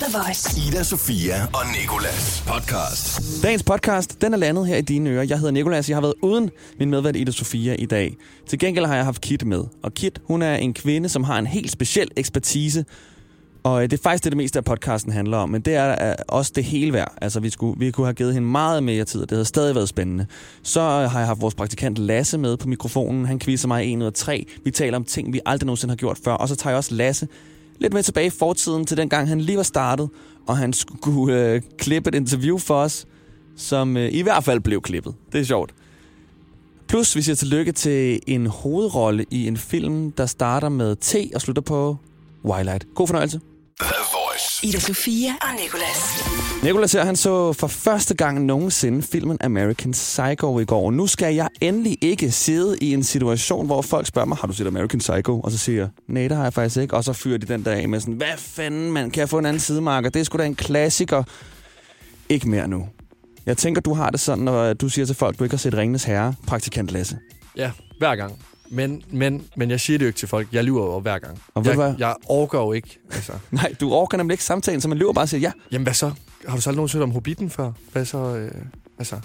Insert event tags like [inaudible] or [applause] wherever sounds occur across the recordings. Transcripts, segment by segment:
The Voice. Ida Sofia og Nikolas podcast. Dagens podcast, den er landet her i dine ører. Jeg hedder Nikolas, jeg har været uden min medvært Ida Sofia i dag. Til gengæld har jeg haft Kit med. Og Kit, hun er en kvinde, som har en helt speciel ekspertise. Og øh, det er faktisk det, det meste af podcasten handler om. Men det er øh, også det hele værd. Altså, vi, skulle, vi kunne have givet hende meget mere tid, og det havde stadig været spændende. Så øh, har jeg haft vores praktikant Lasse med på mikrofonen. Han quizzer mig en ud af tre. Vi taler om ting, vi aldrig nogensinde har gjort før. Og så tager jeg også Lasse lidt med tilbage i fortiden til den gang, han lige var startet, og han skulle øh, klippe et interview for os, som øh, i hvert fald blev klippet. Det er sjovt. Plus, vi siger tillykke til en hovedrolle i en film, der starter med T og slutter på Twilight. God fornøjelse. The Voice. Ida Sofia og Nicolas. Nicolas her, han så for første gang nogensinde filmen American Psycho i går. Nu skal jeg endelig ikke sidde i en situation, hvor folk spørger mig, har du set American Psycho? Og så siger jeg, nej, det har jeg faktisk ikke. Og så fyrer de den der af med sådan, hvad fanden, man kan jeg få en anden sidemarker? Det er sgu da en klassiker. Ikke mere nu. Jeg tænker, du har det sådan, når du siger til folk, du ikke har set Ringenes Herre, praktikant Lasse. Ja, hver gang. Men, men, men jeg siger det jo ikke til folk. Jeg lyver jo hver gang. Og jeg, hvad? jeg overgår jo ikke. Altså. [laughs] Nej, du orker nemlig ikke samtalen, så man løber bare og siger ja. Jamen hvad så? Har du så aldrig nogensinde om Hobbiten før? Hvad så? Øh, altså.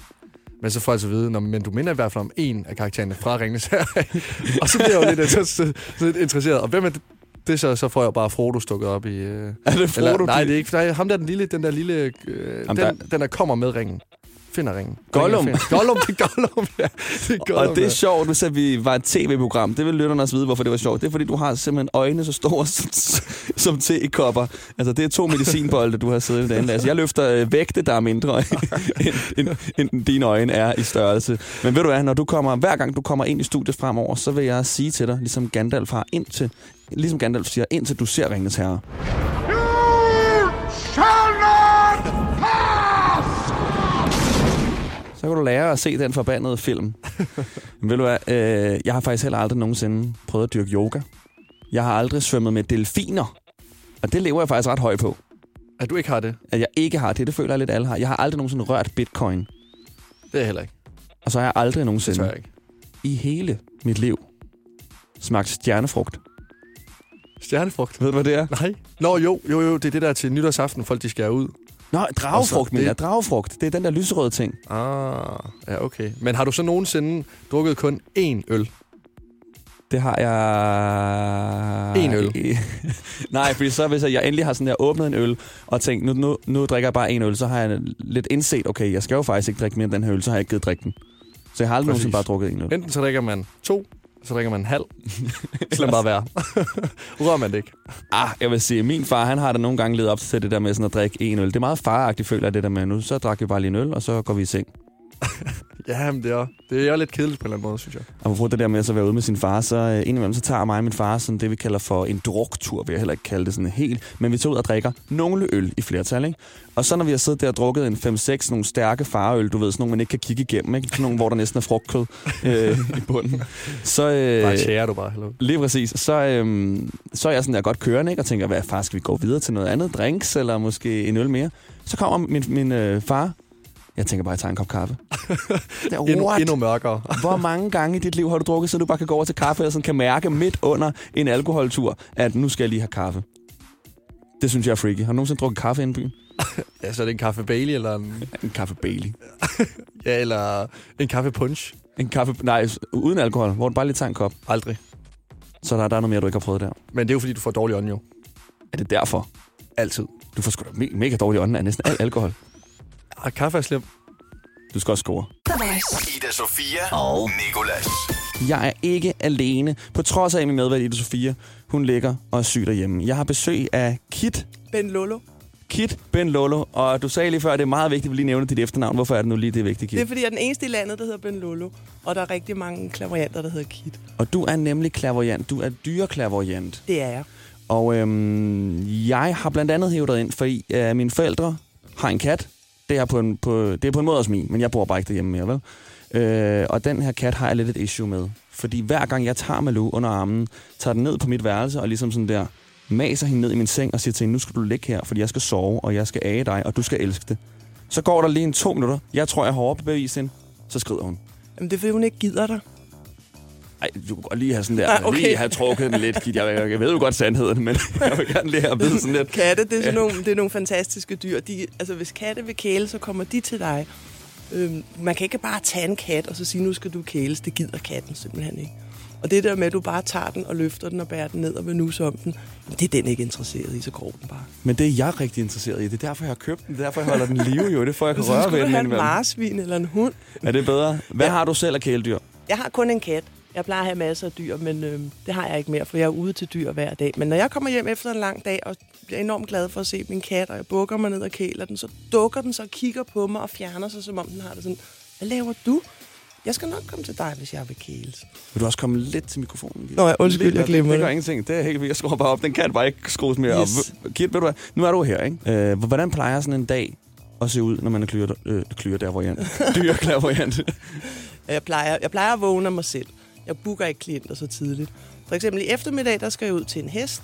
Men så får jeg så at vide, Nå, men du minder i hvert fald om en af karaktererne fra Ringnes her. [laughs] og så bliver jeg jo lidt, inter- så, lidt interesseret. Og hvem er det? det så, så får jeg bare Frodo stukket op i... Øh, Er det Frodo? eller, nej, de- det er ikke. Nej, ham der, den lille, den der lille... Øh, Jamen, den, den, der kommer med ringen. Finder ringen. Gollum. [laughs] Gollum, det er Gollum, ja. Det er Gollum, Og det er sjovt, sagde vi var et tv-program. Det vil lytterne også vide, hvorfor det var sjovt. Det er, fordi du har simpelthen øjne så store som, [laughs] som tekopper. Altså, det er to medicinbolde, du har siddet derinde. Altså, jeg løfter øh, vægte, der er mindre, [laughs] end, end, end dine øjne er i størrelse. Men ved du hvad, når du kommer, hver gang du kommer ind i studiet fremover, så vil jeg sige til dig, ligesom Gandalf har indtil, ligesom Gandalf siger, indtil du ser Ringens Herre. Så kan du lære at se den forbandede film. Men [laughs] ved du hvad, øh, jeg har faktisk heller aldrig nogensinde prøvet at dyrke yoga. Jeg har aldrig svømmet med delfiner. Og det lever jeg faktisk ret højt på. At du ikke har det, At jeg ikke har det, det føler jeg lidt alle har. Jeg har aldrig nogensinde rørt bitcoin. det er jeg heller ikke. Og så har jeg aldrig Det nogensinde jeg ikke. i hele mit liv smagt stjernefrugt. Stjernefrugt. Ved du, hvad det er? Nej. Nå, jo, jo, jo, det er det der til nytårsaften, folk de skærer ud. Nå, dragefrugt, det- mener jeg. Dragefrugt. Det er den der lyserøde ting. Ah, ja, okay. Men har du så nogensinde drukket kun én øl? Det har jeg... En øl. [laughs] Nej, fordi så hvis jeg, jeg endelig har sådan der åbnet en øl og tænkt, nu, nu, nu drikker jeg bare en øl, så har jeg lidt indset, okay, jeg skal jo faktisk ikke drikke mere end den her øl, så har jeg ikke givet drikke den. Så jeg har aldrig Præcis. nogensinde bare drukket en øl. Enten så drikker man to, så drikker man en halv. så bare være. Rører man det ikke? Ah, jeg vil sige, min far, han har da nogle gange ledet op til det der med sådan at drikke en øl. Det er meget faragtigt, føler jeg, det der med, nu så drak vi bare lige en øl, og så går vi i seng. [laughs] Ja, men det er, det er lidt kedeligt på en eller anden måde, synes jeg. Og hvorfor det der med at så være ude med sin far, så øh, indimellem så tager mig og min far sådan det, vi kalder for en druktur, vil jeg heller ikke kalde det sådan helt. Men vi tager ud og drikker nogle øl i flertal, ikke? Og så når vi har siddet der og drukket en 5-6 nogle stærke farøl, du ved, sådan nogle, man ikke kan kigge igennem, ikke? Sådan nogle, hvor der næsten er frugtkød [laughs] øh, i bunden. Så, øh, Bare tjærer du bare. Hello. Lige præcis. Så, øhm, så er jeg sådan der godt kørende, ikke? Og tænker, hvad far, skal vi gå videre til noget andet? Drinks, eller måske en øl mere? Så kommer min, min øh, far. Jeg tænker bare, jeg tager en kop kaffe. [laughs] Det er, Endnu, endnu mørkere. [laughs] Hvor mange gange i dit liv har du drukket, så du bare kan gå over til kaffe, og sådan kan mærke midt under en alkoholtur, at nu skal jeg lige have kaffe? Det synes jeg er freaky. Har du nogensinde drukket kaffe inde i byen? [laughs] Ja, så er det en kaffe Bailey, eller en, En kaffe Bailey. ja, eller en kaffe punch. En kaffe, nej, uden alkohol, hvor du bare lige tager en kop. Aldrig. Så der, der er noget mere, du ikke har prøvet der. Men det er jo, fordi du får dårlig ånd jo. Er det derfor? Altid. Du får sgu da me- mega dårlig ånd af næsten al alkohol. Og kaffe er slemt. Du skal også score. Ida Sofia og Nikolas. Jeg er ikke alene, på trods af at min medvært Ida Sofia, hun ligger og er syg derhjemme. Jeg har besøg af Kit, Ben Lolo. Kit Ben Lolo, og du sagde lige før, at det er meget vigtigt, at vi lige nævner dit efternavn. Hvorfor er det nu lige det vigtige, Det er Kit? fordi, jeg er den eneste i landet, der hedder Ben Lolo. Og der er rigtig mange klaverjanter, der hedder Kit. Og du er nemlig klaverjant. Du er dyreklaverjant. Det er jeg. Og øhm, jeg har blandt andet hævet dig ind, fordi øh, mine forældre har en kat. Det er på en, på, det er på en måde også min, men jeg bor bare ikke derhjemme mere, vel? Øh, og den her kat har jeg lidt et issue med. Fordi hver gang jeg tager Malou under armen, tager den ned på mit værelse og ligesom sådan der maser hende ned i min seng og siger til hende, nu skal du ligge her, fordi jeg skal sove, og jeg skal age dig, og du skal elske det. Så går der lige en to minutter. Jeg tror, jeg har overbevist hende. Så skrider hun. Jamen, det er fordi, hun ikke gider dig. Ej, du kunne godt lige have sådan der, Nej, okay. lige have trukket den lidt, Kit. Jeg, jeg, jeg ved jo godt sandheden, men [laughs] jeg vil gerne lige have vide sådan lidt. Katte, det er, sådan nogle, det er nogle fantastiske dyr. De, altså, hvis katte vil kæle, så kommer de til dig. Øhm, man kan ikke bare tage en kat og så sige, nu skal du kæles. Det gider katten simpelthen ikke. Og det der med, at du bare tager den og løfter den og bærer den ned og vil nuse om den, det er den ikke interesseret i, så går den bare. Men det er jeg rigtig interesseret i. Det er derfor, jeg har købt den. Det er derfor, jeg holder den live, jo. Det får jeg kan [laughs] Så røre skulle ved du den have en marsvin eller en hund. Er det bedre? Hvad Ja. har du selv af kæledyr? Jeg har kun en kat. Jeg plejer at have masser af dyr, men øh, det har jeg ikke mere, for jeg er ude til dyr hver dag. Men når jeg kommer hjem efter en lang dag, og bliver enormt glad for at se min kat, og jeg bukker mig ned og kæler den, så dukker den så og kigger på mig og fjerner sig, som om den har det sådan, hvad laver du? Jeg skal nok komme til dig, hvis jeg vil kæles. Vil du også komme lidt til mikrofonen? Nå ja, undskyld, Lidt, jeg glemmer det. Det gør ingenting. Det er helt vildt. Jeg skruer bare op. Den kan bare ikke skrues mere Yes. op. Kit, ved du hvad? Nu er du her, ikke? Øh, hvordan plejer sådan en dag at se ud, når man er klyer, øh, klyer der, hvor jeg [laughs] Dyr klaverjant. Jeg plejer, jeg plejer at vågne af mig selv. Jeg booker ikke klienter så tidligt. For eksempel i eftermiddag, der skal jeg ud til en hest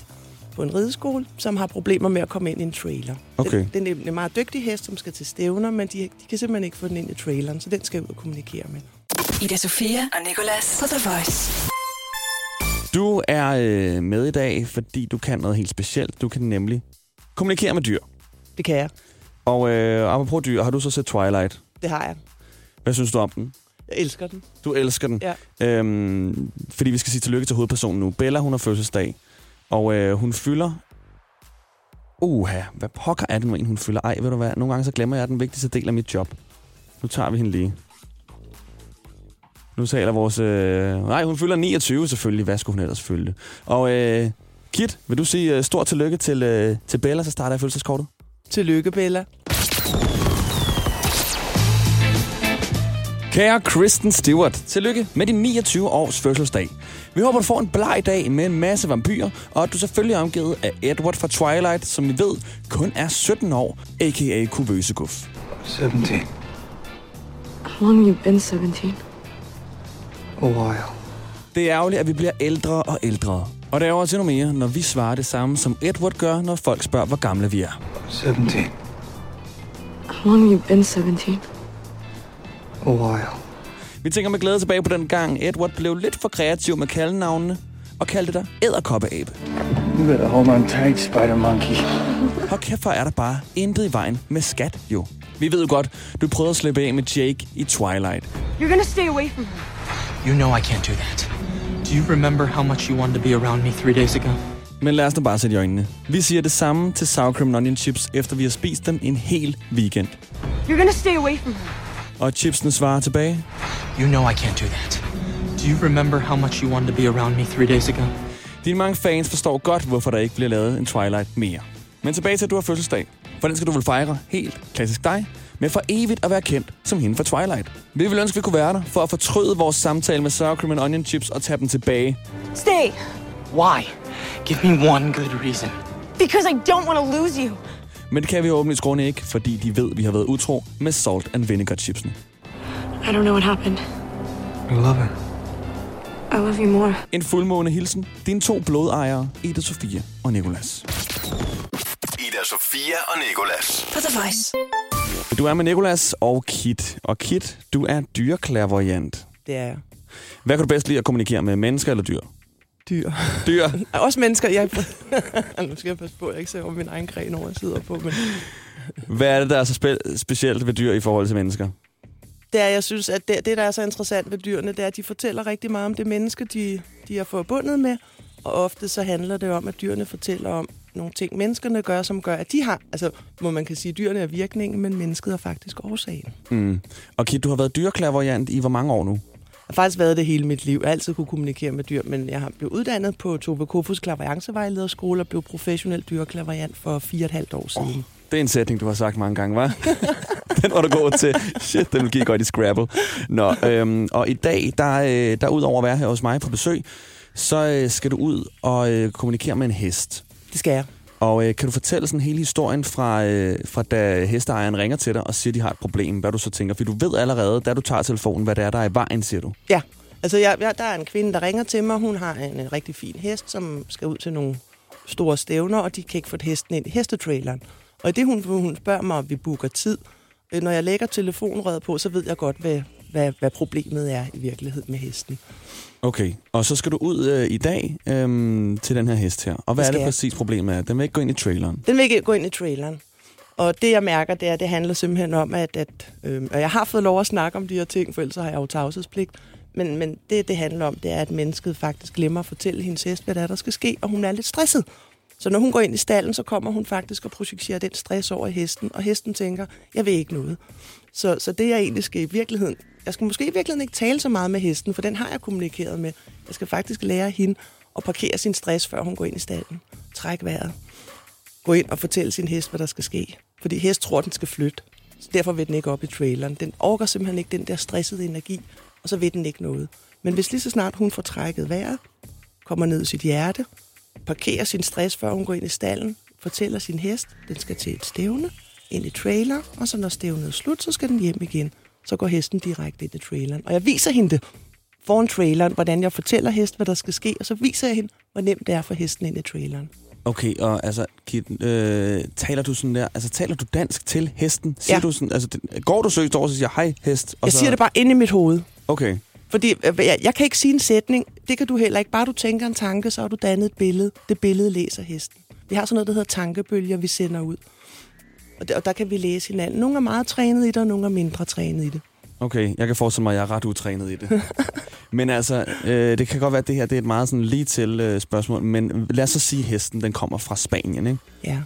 på en rideskole, som har problemer med at komme ind i en trailer. Okay. Den, den er en meget dygtig hest, som skal til stævner, men de, de kan simpelthen ikke få den ind i traileren, så den skal jeg ud og kommunikere med. Ida Sofia og Nicolas på The Voice. Du er øh, med i dag, fordi du kan noget helt specielt. Du kan nemlig kommunikere med dyr. Det kan jeg. Og øh, apropos dyr, har du så set Twilight? Det har jeg. Hvad synes du om den? Jeg elsker den. Du elsker den. Ja. Øhm, fordi vi skal sige tillykke til hovedpersonen nu. Bella, hun har fødselsdag. Og øh, hun fylder... Uha, hvad pokker er det nu en, hun fylder? Ej, ved du hvad? Nogle gange så glemmer jeg den vigtigste del af mit job. Nu tager vi hende lige. Nu taler vores... Øh... Nej, hun fylder 29 selvfølgelig. Hvad skulle hun ellers fylde? Og øh, Kit, vil du sige øh, stort tillykke til, øh, til Bella, så starter jeg fødselskortet? Tillykke, Bella. Kære Kristen Stewart, tillykke med din 29 års fødselsdag. Vi håber, du får en bleg dag med en masse vampyrer, og at du selvfølgelig er omgivet af Edward fra Twilight, som vi ved kun er 17 år, a.k.a. Kuvøse Guf. 17. How long have you been 17? A while. Det er ærgerligt, at vi bliver ældre og ældre. Og det er også endnu mere, når vi svarer det samme, som Edward gør, når folk spørger, hvor gamle vi er. 17. How long have you been 17? A while. Vi tænker med glæde tilbage på den gang, Edward blev lidt for kreativ med kaldenavnene, og kaldte dig æderkoppeabe. You better hold on tight, Spider Monkey. Og kæft, hvor er der bare intet i vejen med skat, jo. Vi ved jo godt, du prøvede at slippe af med Jake i Twilight. You're gonna stay away from her. You know I can't do that. Do you remember how much you wanted to be around me three days ago? Men lad os nu bare sætte i øjnene. Vi siger det samme til sour cream onion chips, efter vi har spist dem en hel weekend. You're gonna stay away from her. Og chipsene svarer tilbage. You know I can't do that. Do you remember how much you wanted to be around me three days ago? Dine mange fans forstår godt, hvorfor der ikke bliver lavet en Twilight mere. Men tilbage til, at du har fødselsdag. For den skal du vel fejre helt klassisk dig, med for evigt at være kendt som hende fra Twilight. Vi vil ønske, at vi kunne være der for at fortryde vores samtale med sour cream and onion chips og tage dem tilbage. Stay! Why? Give me one good reason. Because I don't want to lose you. Men det kan vi åbenlyst grunde ikke, fordi de ved, at vi har været utro med salt and vinegar chipsene. I don't know what happened. I love it. I love you more. En fuldmåne hilsen. Dine to blodejere, Ida Sofia og Nikolas. Ida Sofia og Nikolas. På The Voice. Du er med Nikolas og Kit. Og Kit, du er dyreklaverjant. Det er jeg. Hvad kan du bedst lide at kommunikere med, mennesker eller dyr? Dyr. Dyr. Og [laughs] Også mennesker. Jeg... [laughs] nu skal jeg passe på, at jeg ikke ser over min egen gren over, jeg sidder på. Men Hvad er det, der er så spe- specielt ved dyr i forhold til mennesker? det er, jeg synes, at det, det, der er så interessant ved dyrene, det er, at de fortæller rigtig meget om det menneske, de, de er forbundet med. Og ofte så handler det om, at dyrene fortæller om nogle ting, menneskerne gør, som gør, at de har... Altså, hvor man kan sige, at dyrene er virkningen, men mennesket er faktisk årsagen. Mm. Og Kit, du har været dyreklaverjant i hvor mange år nu? Jeg har faktisk været det hele mit liv. Jeg har altid kunne kommunikere med dyr, men jeg har blevet uddannet på Tove Kofus klaveriancevejlederskole og blev professionel dyreklaveriant for fire og et halvt år siden. Det er en sætning, du har sagt mange gange, var? [laughs] den var du god til. Shit, den vil give godt i Scrabble. Nå, øhm, og i dag, der, øh, der ud over at være her hos mig på besøg, så øh, skal du ud og øh, kommunikere med en hest. Det skal jeg. Og øh, kan du fortælle sådan hele historien fra, øh, fra da hesteejeren ringer til dig og siger, at de har et problem, hvad du så tænker? For du ved allerede, da du tager telefonen, hvad det er, der er i vejen, siger du. Ja, altså jeg, jeg, der er en kvinde, der ringer til mig. Hun har en, en rigtig fin hest, som skal ud til nogle store stævner, og de kan ikke få hesten ind i hestetraileren. Og i det, hun, hun spørger mig, om vi booker tid, når jeg lægger telefonrøret på, så ved jeg godt, hvad, hvad, hvad problemet er i virkeligheden med hesten. Okay, og så skal du ud øh, i dag øhm, til den her hest her. Og hvad er det jeg. præcis problemet er? Den vil ikke gå ind i traileren. Den vil ikke gå ind i traileren. Og det, jeg mærker, det er, at det handler simpelthen om, at, at øh, og jeg har fået lov at snakke om de her ting, for ellers har jeg jo tavshedspligt. Men, men det, det handler om, det er, at mennesket faktisk glemmer at fortælle hendes hest, hvad der, er, der skal ske, og hun er lidt stresset. Så når hun går ind i stallen, så kommer hun faktisk og projicerer den stress over i hesten, og hesten tænker, jeg vil ikke noget. Så, så det jeg egentlig skal i virkeligheden, jeg skal måske i virkeligheden ikke tale så meget med hesten, for den har jeg kommunikeret med. Jeg skal faktisk lære hende at parkere sin stress, før hun går ind i stallen. Træk vejret. Gå ind og fortælle sin hest, hvad der skal ske. Fordi hest tror, den skal flytte. Så derfor vil den ikke op i traileren. Den orker simpelthen ikke den der stressede energi, og så vil den ikke noget. Men hvis lige så snart hun får trækket vejret, kommer ned i sit hjerte, parkerer sin stress, før hun går ind i stallen, fortæller sin hest, den skal til et stævne, ind i trailer, og så når stævnet er slut, så skal den hjem igen. Så går hesten direkte ind i traileren. Og jeg viser hende det foran traileren, hvordan jeg fortæller hesten, hvad der skal ske, og så viser jeg hende, hvor nemt det er for hesten ind i traileren. Okay, og altså, Kit, øh, taler du sådan der, altså taler du dansk til hesten? Siger Ja. du sådan, altså, går du søgt over og siger, hej hest? Og Jeg så, siger det bare inde i mit hoved. Okay, Fordi øh, jeg, jeg kan ikke sige en sætning. Det kan du heller ikke. Bare du tænker en tanke, så har du dannet et billede. Det billede læser hesten. Vi har sådan noget, der hedder tankebølger, vi sender ud. Og der, og der kan vi læse hinanden. Nogle er meget trænet i det, og nogle er mindre trænet i det. okay, jeg kan forestille mig, at jeg er ret utrænet i det. [laughs] men altså, øh, det kan godt være, at det her det er et meget sådan lige til øh, spørgsmål, men lad os så sige, at hesten den kommer fra Spanien, ikke? Ja.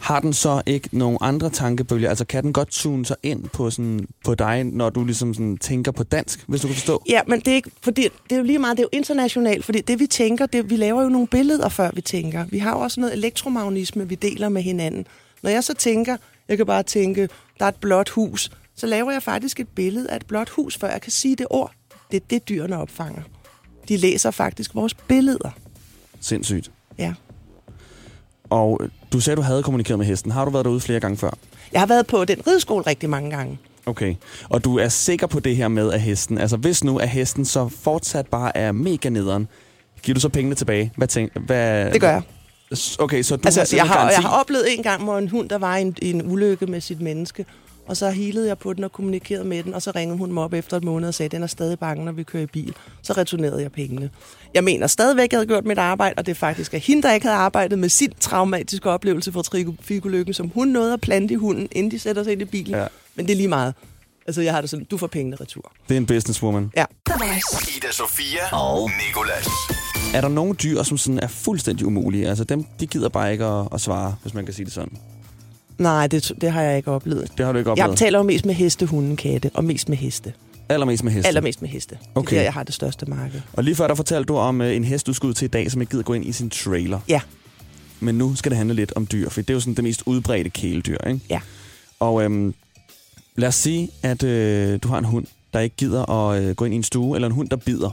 Har den så ikke nogen andre tankebølger? Altså, kan den godt tune sig ind på, sådan, på dig, når du ligesom sådan, tænker på dansk, hvis du kan forstå? Ja, men det er, ikke, fordi det er jo lige meget, det er jo internationalt, fordi det vi tænker, det, vi laver jo nogle billeder, før vi tænker. Vi har jo også noget elektromagnisme, vi deler med hinanden. Når jeg så tænker, jeg kan bare tænke, der er et blåt hus, så laver jeg faktisk et billede af et blåt hus, før jeg kan sige det ord. Det er det, dyrene opfanger. De læser faktisk vores billeder. Sindssygt. Ja. Og du sagde, du havde kommunikeret med hesten. Har du været derude flere gange før? Jeg har været på den rideskole rigtig mange gange. Okay. Og du er sikker på det her med, at hesten, altså hvis nu at hesten så fortsat bare er mega nederen, giver du så pengene tilbage? Hvad tænk, hvad, Det gør jeg. Okay, så du har Altså, sådan jeg har, garanti? jeg har oplevet en gang, hvor en hund, der var i en, i en ulykke med sit menneske, og så hilede jeg på den og kommunikerede med den, og så ringede hun mig op efter et måned og sagde, at den er stadig bange, når vi kører i bil. Så returnerede jeg pengene. Jeg mener stadigvæk, at jeg havde gjort mit arbejde, og det er faktisk at hende, der ikke havde arbejdet med sin traumatiske oplevelse fra trafikulykken, som hun nåede at plante i hunden, inden de sætter sig ind i bilen. Ja. Men det er lige meget. Altså, jeg har det sådan, du får pengene retur. Det er en businesswoman. Ja. Ida Sofia og Nikolas. Er der nogle dyr, som sådan er fuldstændig umulige? Altså dem, de gider bare ikke at, at svare, hvis man kan sige det sådan. Nej, det, det har jeg ikke oplevet. Det har du ikke Jeg oplevet? taler jo mest med heste, hunde, katte, og mest med heste. Allermest med hesten. Allermest med heste. Det Okay. er der, jeg har det største marked. Og lige før, der fortalte du om øh, en hest, du skulle ud til i dag, som ikke gider gå ind i sin trailer. Ja. Men nu skal det handle lidt om dyr, for det er jo sådan det mest udbredte kæledyr, ikke? Ja. Og øhm, lad os sige, at øh, du har en hund, der ikke gider at øh, gå ind i en stue, eller en hund, der bider.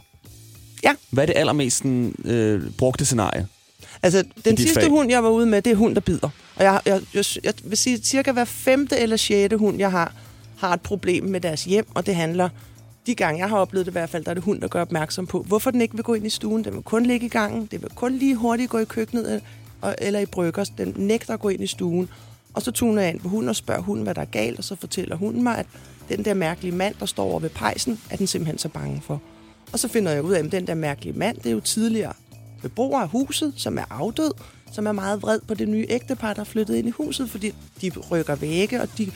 Ja. Hvad er det allermest sådan, øh, brugte scenarie? Altså, den sidste fag. hund, jeg var ude med, det er hund, der bider. Og jeg, jeg, jeg, jeg vil sige, at cirka hver femte eller sjette hund, jeg har, har et problem med deres hjem, og det handler, de gange jeg har oplevet det i hvert fald, der er det hund, der gør opmærksom på, hvorfor den ikke vil gå ind i stuen. Den vil kun ligge i gangen, det vil kun lige hurtigt gå i køkkenet øh, og- eller i bryggers. Den nægter at gå ind i stuen. Og så tuner jeg ind på hunden og spørger hunden, hvad der er galt, og så fortæller hunden mig, at den der mærkelige mand, der står over ved pejsen, er den simpelthen så bange for. Og så finder jeg ud af, at den der mærkelige mand, det er jo tidligere beboer af huset, som er afdød, som er meget vred på det nye ægtepar, der er flyttet ind i huset, fordi de rykker vægge, og de,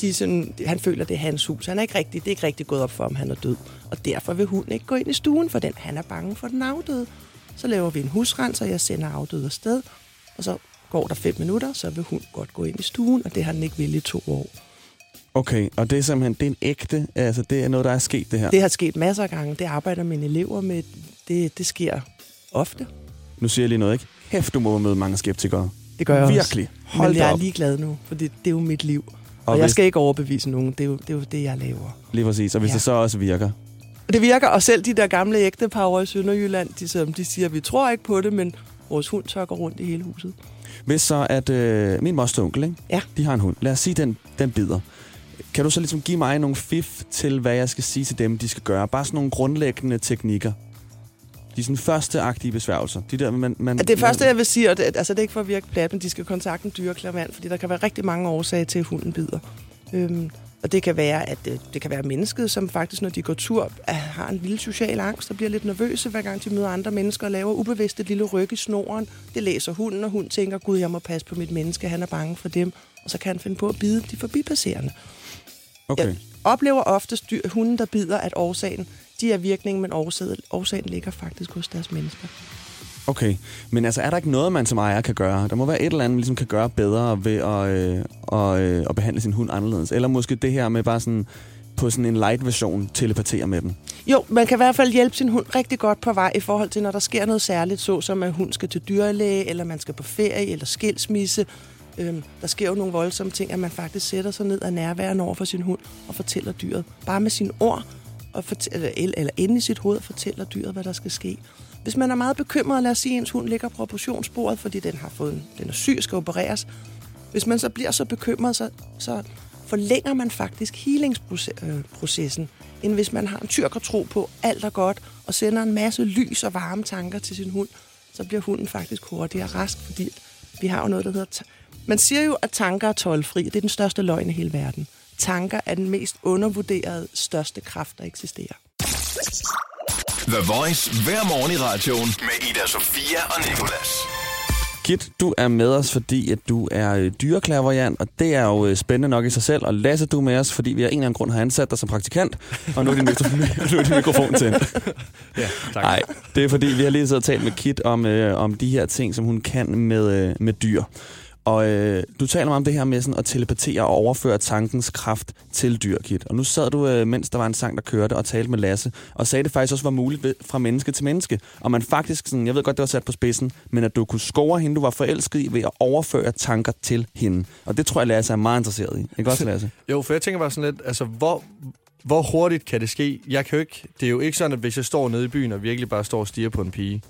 de sådan, han føler, det er hans hus. Han er ikke rigtig, det er ikke rigtig gået op for, om han er død. Og derfor vil hunden ikke gå ind i stuen, for den, han er bange for den afdøde. Så laver vi en husrens, og jeg sender afdøde afsted. Og så går der fem minutter, så vil hun godt gå ind i stuen, og det har den ikke villet i to år. Okay, og det er simpelthen, det er en ægte, altså det er noget, der er sket det her. Det har sket masser af gange. Det arbejder mine elever med. Det, det sker ofte. Nu siger jeg lige noget, ikke? Hæft, du må møde mange skeptikere. Det gør jeg Virkelig. også. Hold Men jeg er op. ligeglad nu, for det, er jo mit liv. Og, Og jeg hvis- skal ikke overbevise nogen. Det er jo det, er jo det jeg laver. Lige præcis. Og hvis Ja. det så også virker. Det virker, og selv de der gamle ægtepar over i Sønderjylland, de, som de siger, vi tror ikke på det, men vores hund tør gå rundt i hele huset. Hvis så, at øh, min moster onkel, ikke? Ja. de har en hund. Lad os sige, den, den bider. Kan du så ligesom give mig nogle fif til, hvad jeg skal sige til dem, de skal gøre? Bare sådan nogle grundlæggende teknikker. De sådan første aktive besværgelser. De der, man, man, Det første, man, jeg vil sige, og det, altså det er ikke for at virke plat, men de skal kontakte en dyreklavant, fordi der kan være rigtig mange årsager til, at hunden bider. Øhm, og det kan være, at øh, det kan være mennesket, som faktisk, når de går tur, har en lille social angst og bliver lidt nervøse, hver gang de møder andre mennesker og laver ubevidst et lille ryg i snoren. Det læser hunden, og hun tænker, gud, jeg må passe på mit menneske, han er bange for dem. Og så kan han finde på at bide de forbipasserende. Okay. Jeg oplever ofte dyr, hunden, der bider, at årsagen, de er virkningen, men årsagen, årsagen ligger faktisk hos deres mennesker. Okay, men altså er der ikke noget, man som ejer kan gøre? Der må være et eller andet, man ligesom kan gøre bedre ved at, øh, og, øh, at behandle sin hund anderledes. Eller måske det her med bare sådan på sådan en light version telepatere med den. Jo, man kan i hvert fald hjælpe sin hund rigtig godt på vej i forhold til, når der sker noget særligt, såsom at hun skal til dyrlæge, eller man skal på ferie, eller skilsmisse. Øhm, der sker jo nogle voldsomme ting, at man faktisk sætter sig ned og nærværende over for sin hund og fortæller dyret. Bare med sine ord, og fortæller, eller, eller inde i sit hoved, fortæller dyret, hvad der skal ske. Hvis man er meget bekymret, lad os sige, at ens hund ligger på operationsbordet, fordi den har fået en, den er syg og skal opereres. Hvis man så bliver så bekymret, så, så forlænger man faktisk healingsprocessen, øh, end hvis man har en tyrker tro på, alt er godt, og sender en masse lys og varme tanker til sin hund, så bliver hunden faktisk hurtigere rask, fordi vi har jo noget, der hedder... Man siger jo, at tanker er tolvfri. Det er den største løgn i hele verden. Tanker er den mest undervurderede, største kraft, der eksisterer. The Voice hver morgen i radioen med Ida Sofia og Nicolas. Kit, du er med os, fordi at du er øh, dyreklaverjant, og det er jo øh, spændende nok i sig selv. Og Lasse, du er med os, fordi vi af en eller anden grund har ansat dig som praktikant, og nu er din, mikro- [laughs] nu er din mikrofon tændt. [laughs] Ja, tak. Nej, det er fordi, vi har lige siddet og talt med Kit om, øh, om de her ting, som hun kan med, øh, med dyr. Og øh, du taler om det her med sådan at telepatere og overføre tankens kraft til dyr, Kit. Og nu sad du, øh, mens der var en sang, der kørte, og talte med Lasse, og sagde, at det faktisk også var muligt ved, fra menneske til menneske. Og man faktisk, sådan, jeg ved godt, det var sat på spidsen, men at du kunne score hende, du var forelsket i, ved at overføre tanker til hende. Og det tror jeg, Lasse er meget interesseret i. Ikke også, Lasse? [laughs] Jo, for jeg tænker bare sådan lidt, altså, hvor, hvor hurtigt kan det ske? Jeg kan jo ikke, det er jo ikke sådan, at hvis jeg står nede i byen og virkelig bare står og stiger på en pige,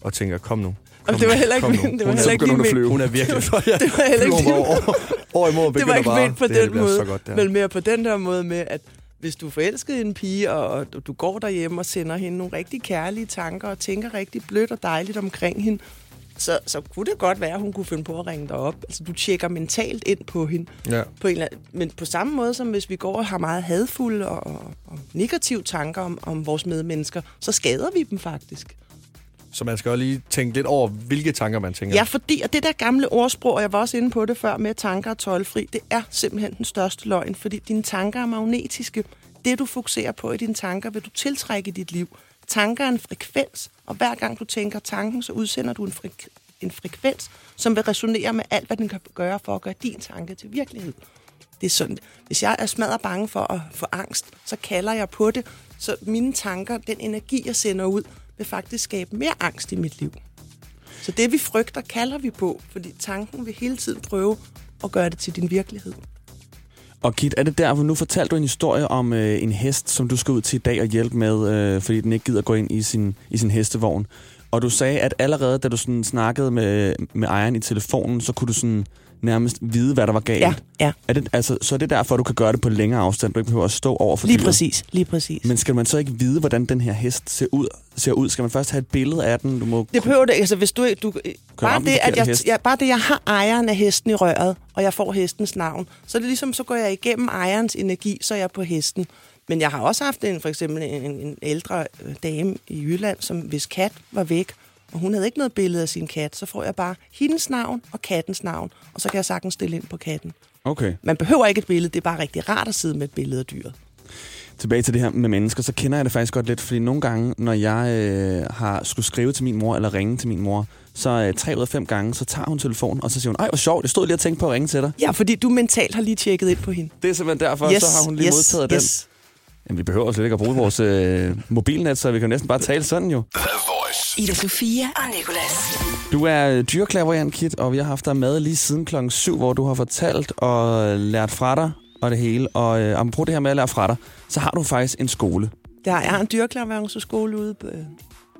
og tænker, kom nu. Og det var heller ikke min- det var er- heller ikke hun min-. Hun er virkelig... Det var- det var heller ikke mig over, over [laughs] det var ikke ment på det den måde, godt, men mere på den der måde med, at hvis du er forelsket i en pige, og, og du går derhjemme og sender hende nogle rigtig kærlige tanker, og tænker rigtig blødt og dejligt omkring hende, så, så kunne det godt være, at hun kunne finde på at ringe dig op. Altså, du tjekker mentalt ind på hende. Ja. På en eller anden, men på samme måde som hvis vi går og har meget hadfulde og, og, og negative tanker om, om vores medmennesker, så skader vi dem faktisk. Så man skal også lige tænke lidt over, hvilke tanker man tænker. Ja, fordi og det der gamle ordsprog, og jeg var også inde på det før, med tanker og tolvfri, det er simpelthen den største løgn, fordi dine tanker er magnetiske. Det, du fokuserer på i dine tanker, vil du tiltrække i dit liv. Tanker er en frekvens, og hver gang du tænker tanken, så udsender du en, frek- en frekvens, som vil resonere med alt, hvad den kan gøre for at gøre din tanke til virkelighed. Det er sådan, hvis jeg er smadret bange for at få angst, så kalder jeg på det, så mine tanker, den energi, jeg sender ud, vil faktisk skabe mere angst i mit liv. Så det, vi frygter, kalder vi på, fordi tanken vil hele tiden prøve at gøre det til din virkelighed. Og Kit, er det der, hvor nu fortalte du en historie om øh, en hest, som du skal ud til i dag og hjælpe med, øh, fordi den ikke gider gå ind i sin, i sin hestevogn. Og du sagde, at allerede da du sådan snakkede med, med ejeren i telefonen, så kunne du sådan nærmest vide, hvad der var galt. Ja, ja. Er det, altså, så er det derfor, du kan gøre det på længere afstand, du ikke behøver at stå over for Lige dyret? præcis, lige præcis. Men skal man så ikke vide, hvordan den her hest ser ud? Ser ud? Skal man først have et billede af den? Du må Det behøver det, altså hvis du, du bare det, at jeg, hest. jeg, bare det, jeg har ejeren af hesten i røret, og jeg får hestens navn, så er det ligesom, så går jeg igennem ejerens energi, så er jeg på hesten. Men jeg har også haft en, for eksempel en, en ældre øh, dame i Jylland, som hvis kat var væk, og hun havde ikke noget billede af sin kat, så får jeg bare hendes navn og kattens navn, og så kan jeg sagtens stille ind på katten. Okay. Man behøver ikke et billede, det er bare rigtig rart at sidde med et billede af dyret. tilbage til det her med mennesker, så kender jeg det faktisk godt lidt, fordi nogle gange, når jeg øh, har skulle skrive til min mor, eller ringe til min mor, så øh, tre ud af fem gange, så tager hun telefonen, og så siger hun, ej, hvor sjovt, jeg stod lige og tænkte på at ringe til dig. Ja, fordi du mentalt har lige tjekket ind på hende. Det er simpelthen derfor, yes, så har hun lige yes, modtaget den. Jamen, vi behøver slet ikke at bruge vores øh, mobilnet, så vi kan næsten bare tale sådan jo. Ida Sofia og Nicolas. Du er dyrklaverjant, Kit, og vi har haft dig med lige siden klokken 7, hvor du har fortalt og lært fra dig og det hele. Og øh, apropos det her med at lære fra dig, så har du faktisk en skole. Der er en dyrklarværelseskole ude på, øh,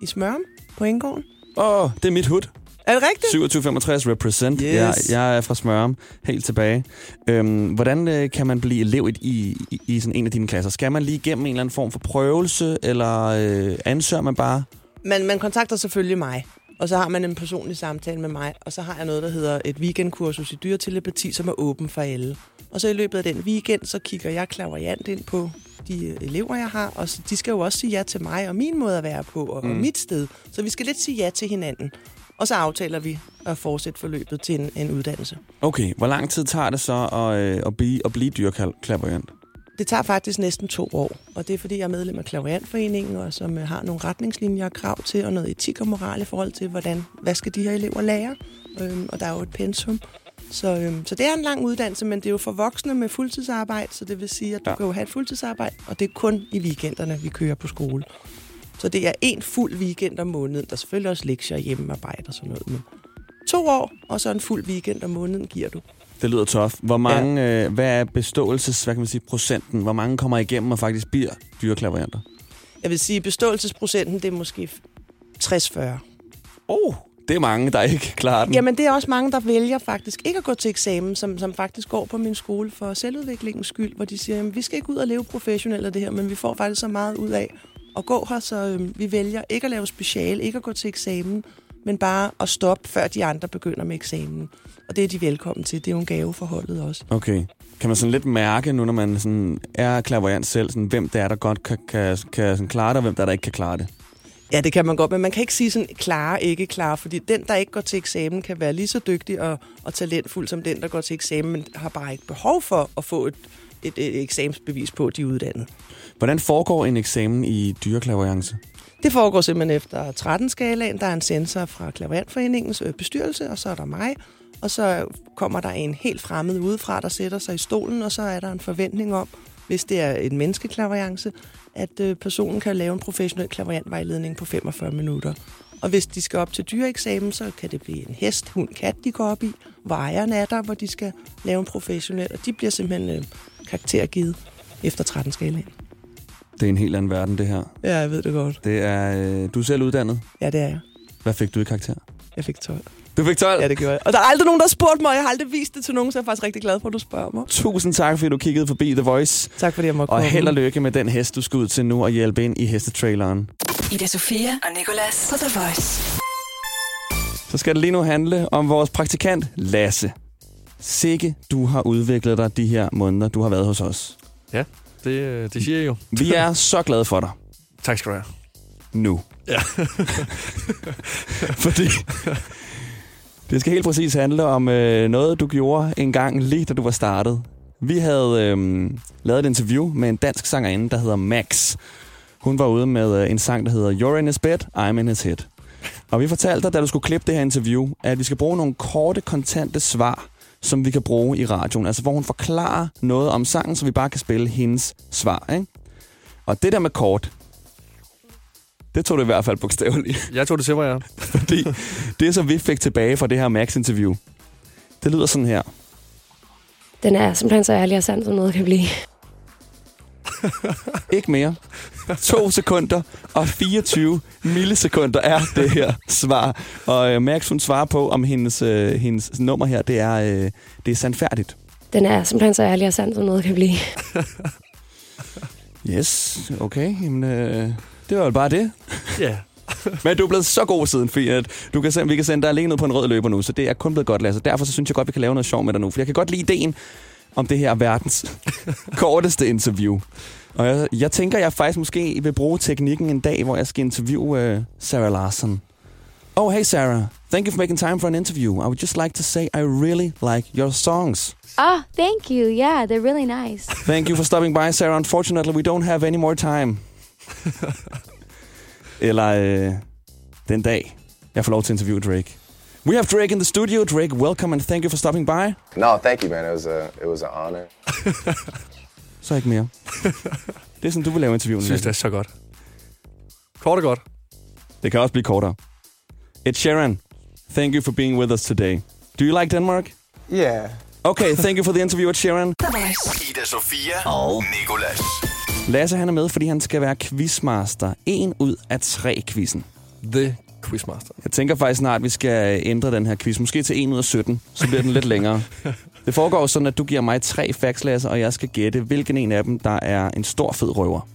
i Smørum på Indgården. Åh, oh, det er mit hud. Er det rigtigt? 2765 represent. Yes. Jeg, jeg er fra Smørum, helt tilbage. Øhm, hvordan øh, kan man blive elev i, i, i, sådan en af dine klasser? Skal man lige igennem en eller anden form for prøvelse, eller øh, ansøger man bare? Men man kontakter selvfølgelig mig, og så har man en personlig samtale med mig, og så har jeg noget, der hedder et weekendkursus i dyretelepati, som er åben for alle. Og så i løbet af den weekend, så kigger jeg klaverjant ind på de øh, elever, jeg har, og så- de skal jo også sige ja til mig og min måde at være på, og, mm. og mit sted. Så vi skal lidt sige ja til hinanden. Og så aftaler vi at fortsætte forløbet til en, en uddannelse. Okay, hvor lang tid tager det så at, øh, at blive, at blive dyrklaverant? Det tager faktisk næsten to år, og det er fordi, jeg er medlem af Klaverantforeningen, og som øh, har nogle retningslinjer og krav til, og noget etik og moral i forhold til, hvordan, hvad skal de her elever lære? Øhm, og der er jo et pensum. Så, øhm, så det er en lang uddannelse, men det er jo for voksne med fuldtidsarbejde, så det vil sige, at du Ja. ja. kan jo have et fuldtidsarbejde, og det er kun i weekenderne, vi kører på skole. Så det er en fuld weekend om måneden. Der er selvfølgelig også lektier og hjemmearbejde og sådan noget, men to år, og så en fuld weekend om måneden giver du. Det lyder tof. Hvor mange, ja. øh, hvad er beståelses, hvad kan man sige, procenten? Hvor mange kommer igennem og faktisk bliver dyrklaveranter? Jeg vil sige, beståelsesprocenten, det er måske 60-40. Oh, det er mange, der ikke klarer den. Jamen, det er også mange, der vælger faktisk ikke at gå til eksamen, som, som faktisk går på min skole for selvudviklingens skyld, hvor de siger, jamen, vi skal ikke ud og leve professionelt af det her, men vi får faktisk så meget ud af at gå her, så øhm, vi vælger ikke at lave special, ikke at gå til eksamen, men bare at stoppe, før de andre begynder med eksamen. Og det er de velkommen til. Det er jo en gave for holdet også. Okay. Kan man sådan lidt mærke nu, når man sådan er klaverant selv, sådan, hvem det er, der godt kan, kan, kan sådan klare det, og hvem der, er, der ikke kan klare det? Ja, det kan man godt, men man kan ikke sige sådan klare, ikke klare, fordi den, der ikke går til eksamen, kan være lige så dygtig og, og talentfuld som den, der går til eksamen, men har bare ikke behov for at få et, et, et eksamensbevis på, at de er uddannet. Hvordan foregår en eksamen i dyreklaverance? Det foregår simpelthen efter 13-skalaen. Der er en sensor fra Klaverantforeningens øh, bestyrelse, og så er der mig. Og så kommer der en helt fremmed udefra, der sætter sig i stolen, og så er der en forventning om, hvis det er en menneskeklaverance, at øh, personen kan lave en professionel klaverantvejledning på 45 minutter. Og hvis de skal op til dyreeksamen, så kan det blive en hest, hund, kat, de går op i. Vejeren er der, hvor de skal lave en professionel, og de bliver simpelthen øh, karaktergivet efter 13-skalaen. Det er en helt anden verden, det her. Ja, jeg ved det godt. Det er, øh, du er selv uddannet. Ja, det er jeg. Hvad fik du i karakter? Jeg fik 12. Du fik 12? Ja, det gjorde jeg. Og der er aldrig nogen, der har spurgt mig, og jeg har aldrig vist det til nogen, så jeg er faktisk rigtig glad for, at du spørger mig. Tusind tak, fordi du kiggede forbi The Voice. Tak fordi jeg måtte Og komme. held og lykke med den hest, du skal ud til nu og hjælpe ind i hestetraileren. Ida Sofia og Nicolas på The Voice. Så skal det lige nu handle om vores praktikant Lasse. Sikke, du har udviklet dig de her måneder, du har været hos os. Ja, det, øh, det siger jeg jo. Vi er så glade for dig Tak skal du have. nu. Ja. [laughs] Fordi det skal helt præcis handle om øh, noget, du gjorde en gang lige da du var startet. Vi havde øh, lavet et interview med en dansk sangerinde, der hedder Max. Hun var ude med øh, en sang, der hedder You're in his bed, I'm in his head. Og vi fortalte dig, da du skulle klippe det her interview, at vi skal bruge nogle korte, kontante svar, som vi kan bruge i radioen. Altså, hvor hun forklarer noget om sangen, så vi bare kan spille hendes svar. Ikke? Og det der med kort, det tog du i hvert fald bogstaveligt. [laughs] Jeg tog det til mig, ja. [laughs] Fordi det, som vi fik tilbage fra det her Max-interview, det lyder sådan her. Den er simpelthen så ærlig og sand, som noget kan blive. Ikke mere. To sekunder og 24 millisekunder er det her svar. Og øh, Max, hun svarer på, om hendes, øh, hendes nummer her, det er, øh, det er sandfærdigt. Den er simpelthen så ærlig og sand, som noget kan blive. [laughs] Yes, okay. Jamen, øh, det var jo bare det. Ja. Men du er blevet så god siden, fordi at du kan, se- vi kan sende dig alene ned på en rød løber nu, så det er kun blevet godt, Lasse. Derfor så synes jeg godt, vi kan lave noget sjov med dig nu, for jeg kan godt lide ideen om det her verdens korteste interview. Og jeg, jeg tænker, jeg faktisk måske vil bruge teknikken en dag, hvor jeg skal interviewe uh, Sarah Larson. Oh, hey Sarah. Thank you for making time for an interview. I would just like to say I really like your songs. Oh, thank you. Yeah, they're really nice. Thank you for stopping by, Sarah. Unfortunately, we don't have any more time. [laughs] Eller øh, den dag, jeg får lov til at interviewe Drake. We have Drake in the studio. Drake, welcome and thank you for stopping by. No, thank you, man. It was a it was an honor. [laughs] Så ikke mere. Det er sådan, du vil lave interviewen. Jeg synes, det er så godt. Kort og godt. det kan også blive kortere. Ed Sheeran, thank you for being with us today. Do you like Denmark? Yeah. Okay, thank you for the interview, [laughs] Voice. Ida Sofia og Nicolas. Lasse, han er med, fordi han skal være quizmaster. En ud af tre quizzen. The Quizmaster. Jeg tænker faktisk snart, at vi skal ændre den her quiz. Måske til 1 ud af 17, så bliver den lidt længere. [laughs] Det foregår sådan, at du giver mig tre facts, Lasse, og jeg skal gætte, hvilken en af dem, der er en stor fed røver.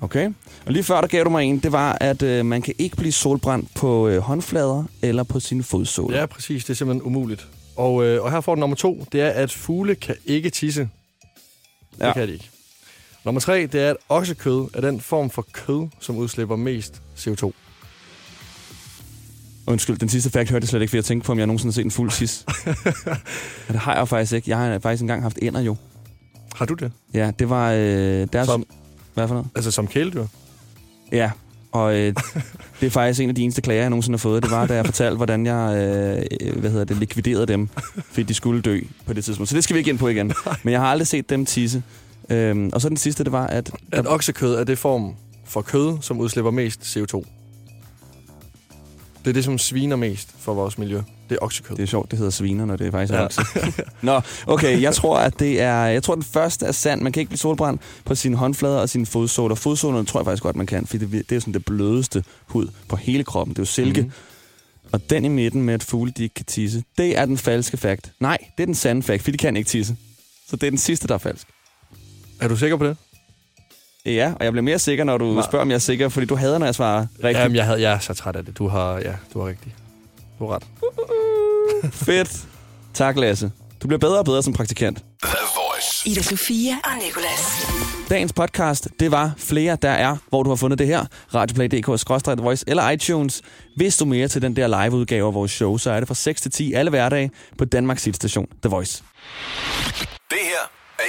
Okay? Og lige før, der gav du mig en, det var, at øh, man kan ikke blive solbrændt på øh, håndflader eller på sine fodsåler. Ja, præcis. Det er simpelthen umuligt. Og, øh, og her får den nummer to, det er, at fugle kan ikke tisse. Det Ja. kan de ikke. Nummer tre, det er, at oksekød er den form for kød, som udslipper mest CO2. Undskyld, den sidste fakt hørte jeg slet ikke, for jeg tænkte på, om jeg nogensinde har set en fuld sis. [laughs] ja, det har jeg jo faktisk ikke. Jeg har faktisk engang haft ender jo. Har du det? Ja, det var øh, deres... Som, Hvad for noget? altså som kæledyr? Ja, og øh, [laughs] det er faktisk en af de eneste klager, jeg nogensinde har fået. Det var, da jeg fortalte, hvordan jeg øh, hvad hedder det, likviderede dem, fordi de skulle dø på det tidspunkt. Så det skal vi ikke ind på igen. [laughs] Men jeg har aldrig set dem tisse. Øhm, og så den sidste, det var, at... At oksekød er det form for kød, som udslipper mest CO2. Det er det, som sviner mest for vores miljø. Det er oksekød. Det er sjovt, det hedder sviner, når det faktisk er Ja. okse. [laughs] Nå, okay, jeg tror, at det er... Jeg tror, den første er sand. Man kan ikke blive solbrændt på sine håndflader og sine fodsåler. Fodsålerne tror jeg faktisk godt, man kan, fordi det, det er sådan det blødeste hud på hele kroppen. Det er jo silke. Mm. Og den i midten med, at fugle de ikke kan tisse, det er den falske fakt. Nej, det er den sande fakt, for de kan ikke tisse. Så det er den sidste, der er falsk. Er du sikker på det? Ja, og jeg bliver mere sikker, når du Nej. spørger, om jeg er sikker, fordi du hader, når jeg svarer rigtigt. Jamen, jeg, havde, jeg er så træt af det. Du har, ja, du har rigtig. Du har ret. [laughs] Fedt. Tak, Lasse. Du bliver bedre og bedre som praktikant. The Voice. Ida Sofia og Nicolas. Dagens podcast, det var flere, der er, hvor du har fundet det her. Radioplay.dk, Voice eller iTunes. Hvis du er mere til den der liveudgave af vores show, så er det fra 6 til 10 alle hverdage på Danmarks station The Voice. Det her er